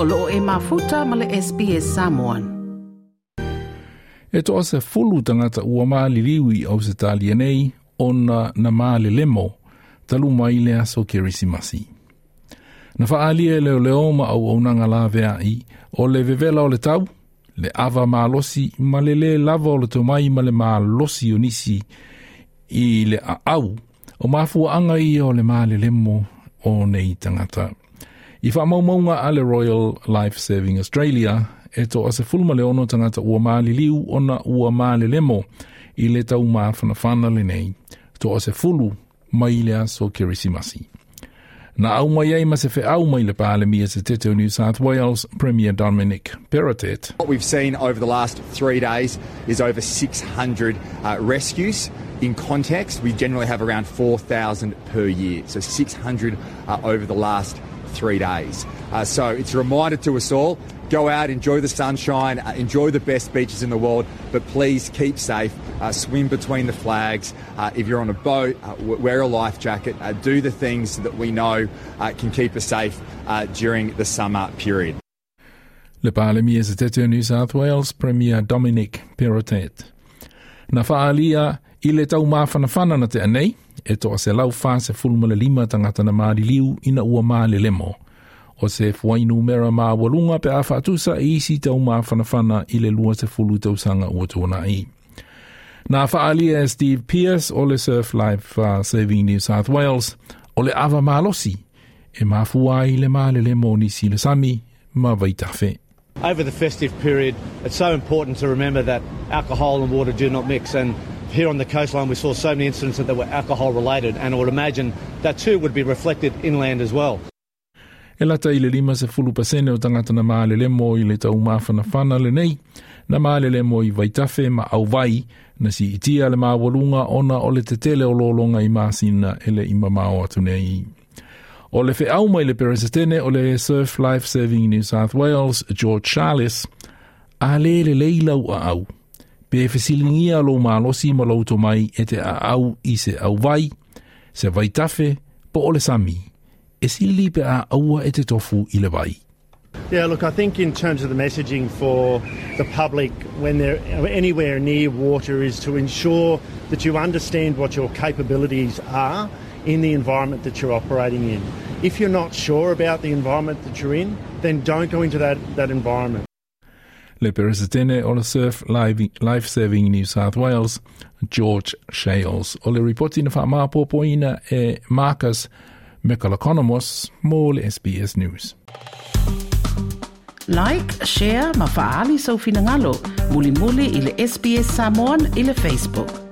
o loo e mafuta ma le SBS Samoan. E to ase fulu tangata ua au se talia nei ona na maa le lemo talu mai le aso kerisimasi. Na whaalia e leo leo ma au au nanga la vea i o le vevela o le tau, le ava maa losi ma le le lava o le tomai ma le maa losi o nisi i le au o mafua anga i o le maa le lemo o nei tangata. I wha maumaunga a le Royal Life Saving Australia e to ase fulma le ono tangata ua maali liu ona ua maali lemo i le tau maa whana le nei. To ase fulu mai le aso kirisimasi. Na au mai ei ma se fe au mai le pāle mia se te New South Wales Premier Dominic Perrottet. What we've seen over the last three days is over 600 uh, rescues. In context, we generally have around 4,000 per year, so 600 uh, over the last three days. Uh, so it's a reminder to us all go out, enjoy the sunshine, uh, enjoy the best beaches in the world, but please keep safe. Uh, swim between the flags. Uh, if you're on a boat, uh, wear a life jacket. Uh, do the things that we know uh, can keep us safe during the summer period. Le Parlement se tete New South Wales Premier Dominic Perrottet. Na whaalia i tau mawhanawhana na te anei, e toa se lau wha se fulma le lima tangata na maari liu ina ua maa le lemo. O se fuainu mera maa walunga pe a whaatusa e isi tau maa whanawhana i le lua se fulu tau sanga ua tōna i. Nā whaalia e Steve Pierce o le Surf Life uh, Saving New South Wales o le awa losi e maa fua i le maa le lemo nisi le sami ma vaitawhi. Over the festive period, it's so important to remember that alcohol and water do not mix and here on the coastline we saw so many incidents that were alcohol related and I would imagine that too would be reflected inland as well. E lata i le lima se fulu pasene o tangata na maa le mo i le tau mawhana whana le nei, na maa le mo i vaitafe ma au vai, na si itia le maa walunga ona o le tetele o lolonga i maa sina ele i ma maa o atu nei. O le fe au mai le peresetene o le Surf Life Saving New South Wales, George Shales, a le le leilau a au. Pe fesilingia lo malosi ma mai e te au i se au vai, se vai tafe, po ole sami, e sili pe a aua e te tofu i le vai. Yeah, look, I think in terms of the messaging for the public when they're anywhere near water is to ensure that you understand what your capabilities are in the environment that you're operating in. If you're not sure about the environment that you're in, then don't go into that, that environment. Le peresetene o le Surf Life Saving New South Wales, George Shales. O le reporti na whaamāpōpoina e eh, Marcus Megalokonomos mō SBS News. Like, share, ma faali sau finangalo, muli muli i le SBS Samoan i le Facebook.